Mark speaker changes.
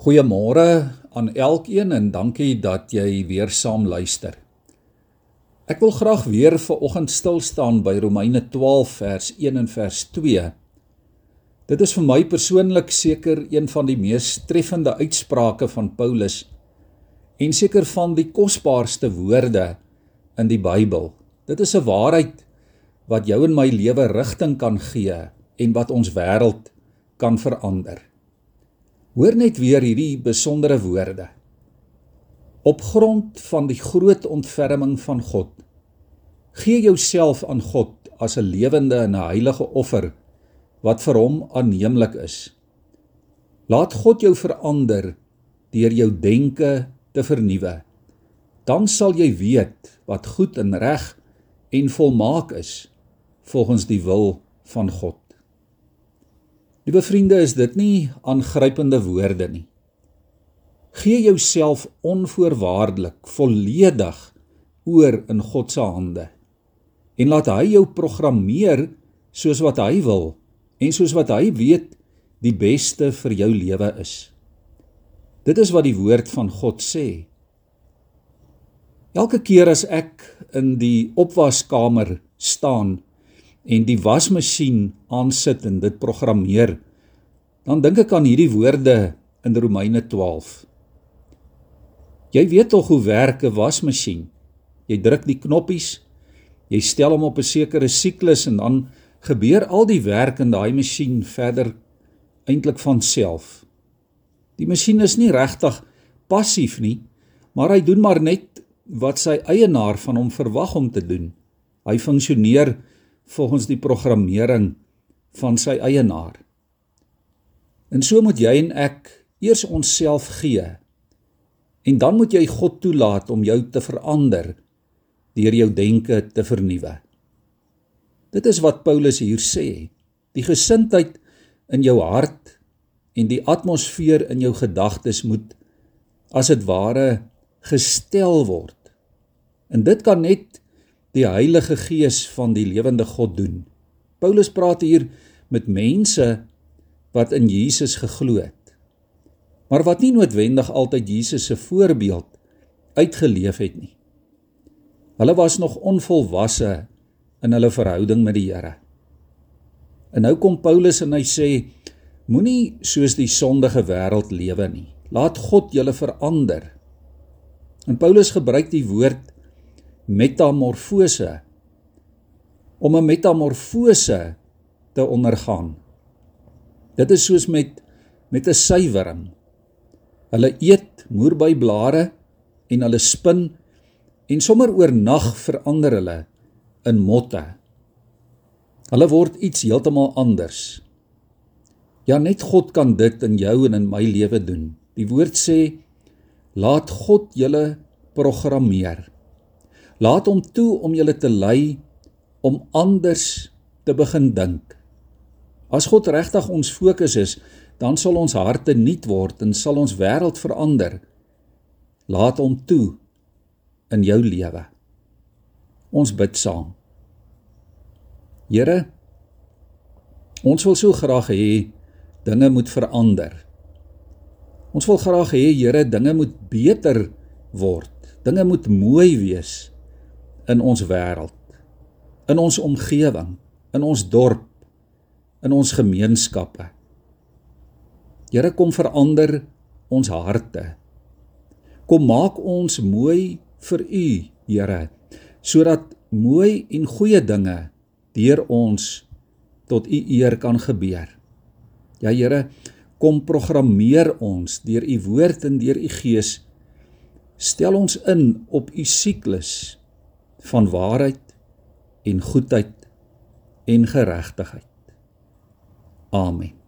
Speaker 1: Goeiemôre aan elkeen en dankie dat jy weer saam luister. Ek wil graag weer vir oggend stil staan by Romeine 12 vers 1 en vers 2. Dit is vir my persoonlik seker een van die mees treffende uitsprake van Paulus en seker van die kosbaarste woorde in die Bybel. Dit is 'n waarheid wat jou en my lewe rigting kan gee en wat ons wêreld kan verander. Hoor net weer hierdie besondere woorde. Op grond van die groot ontferming van God, gee jouself aan God as 'n lewende en 'n heilige offer wat vir hom aanneemlik is. Laat God jou verander deur jou denke te vernuwe. Dan sal jy weet wat goed en reg en volmaak is volgens die wil van God. Liewe vriende, is dit nie aangrypende woorde nie. Gee jouself onvoorwaardelik, volledig oor in God se hande en laat hy jou programmeer soos wat hy wil en soos wat hy weet die beste vir jou lewe is. Dit is wat die woord van God sê. Elke keer as ek in die opwaskamer staan en die wasmasjien aansit en dit programmeer, dan dink ek aan hierdie woorde in Romeine 12. Jy weet tog hoe werk 'n wasmasjien. Jy druk die knoppies, jy stel hom op 'n sekere siklus en dan gebeur al die werk in daai masjien verder eintlik van self. Die masjien is nie regtig passief nie, maar hy doen maar net wat sy eienaar van hom verwag om te doen. Hy funksioneer volgens die programmering van sy eienaar. En so moet jy en ek eers onsself gee. En dan moet jy God toelaat om jou te verander deur jou denke te vernuwe. Dit is wat Paulus hier sê. Die gesindheid in jou hart en die atmosfeer in jou gedagtes moet as dit ware gestel word. En dit kan net die Heilige Gees van die lewende God doen. Paulus praat hier met mense wat in Jesus geglo het. Maar wat nie noodwendig altyd Jesus se voorbeeld uitgeleef het nie. Hulle was nog onvolwasse in hulle verhouding met die Here. En nou kom Paulus en hy sê moenie soos die sondige wêreld lewe nie. Laat God julle verander. En Paulus gebruik die woord metamorfose om 'n metamorfose te ondergaan. Dit is soos met met 'n suiwering. Hulle eet moerbeiblare en hulle spin en sommer oornag verander hulle in motte. Hulle word iets heeltemal anders. Ja, net God kan dit in jou en in my lewe doen. Die woord sê: "Laat God julle programmeer." Laat hom toe om julle te lei om anders te begin dink. As God regtig ons fokus is, dan sal ons harte nuut word en sal ons wêreld verander. Laat hom toe in jou lewe. Ons bid saam. Here, ons wil so graag hê dinge moet verander. Ons wil graag hê Here, dinge moet beter word. Dinge moet mooi wees in ons wêreld, in ons omgewing, in ons dorp, in ons gemeenskappe. Here kom verander ons harte. Kom maak ons mooi vir U, Here, sodat mooi en goeie dinge deur ons tot U eer kan gebeur. Ja Here, kom programmeer ons deur U woord en deur U gees. Stel ons in op U siklus van waarheid en goedheid en geregtigheid. Amen.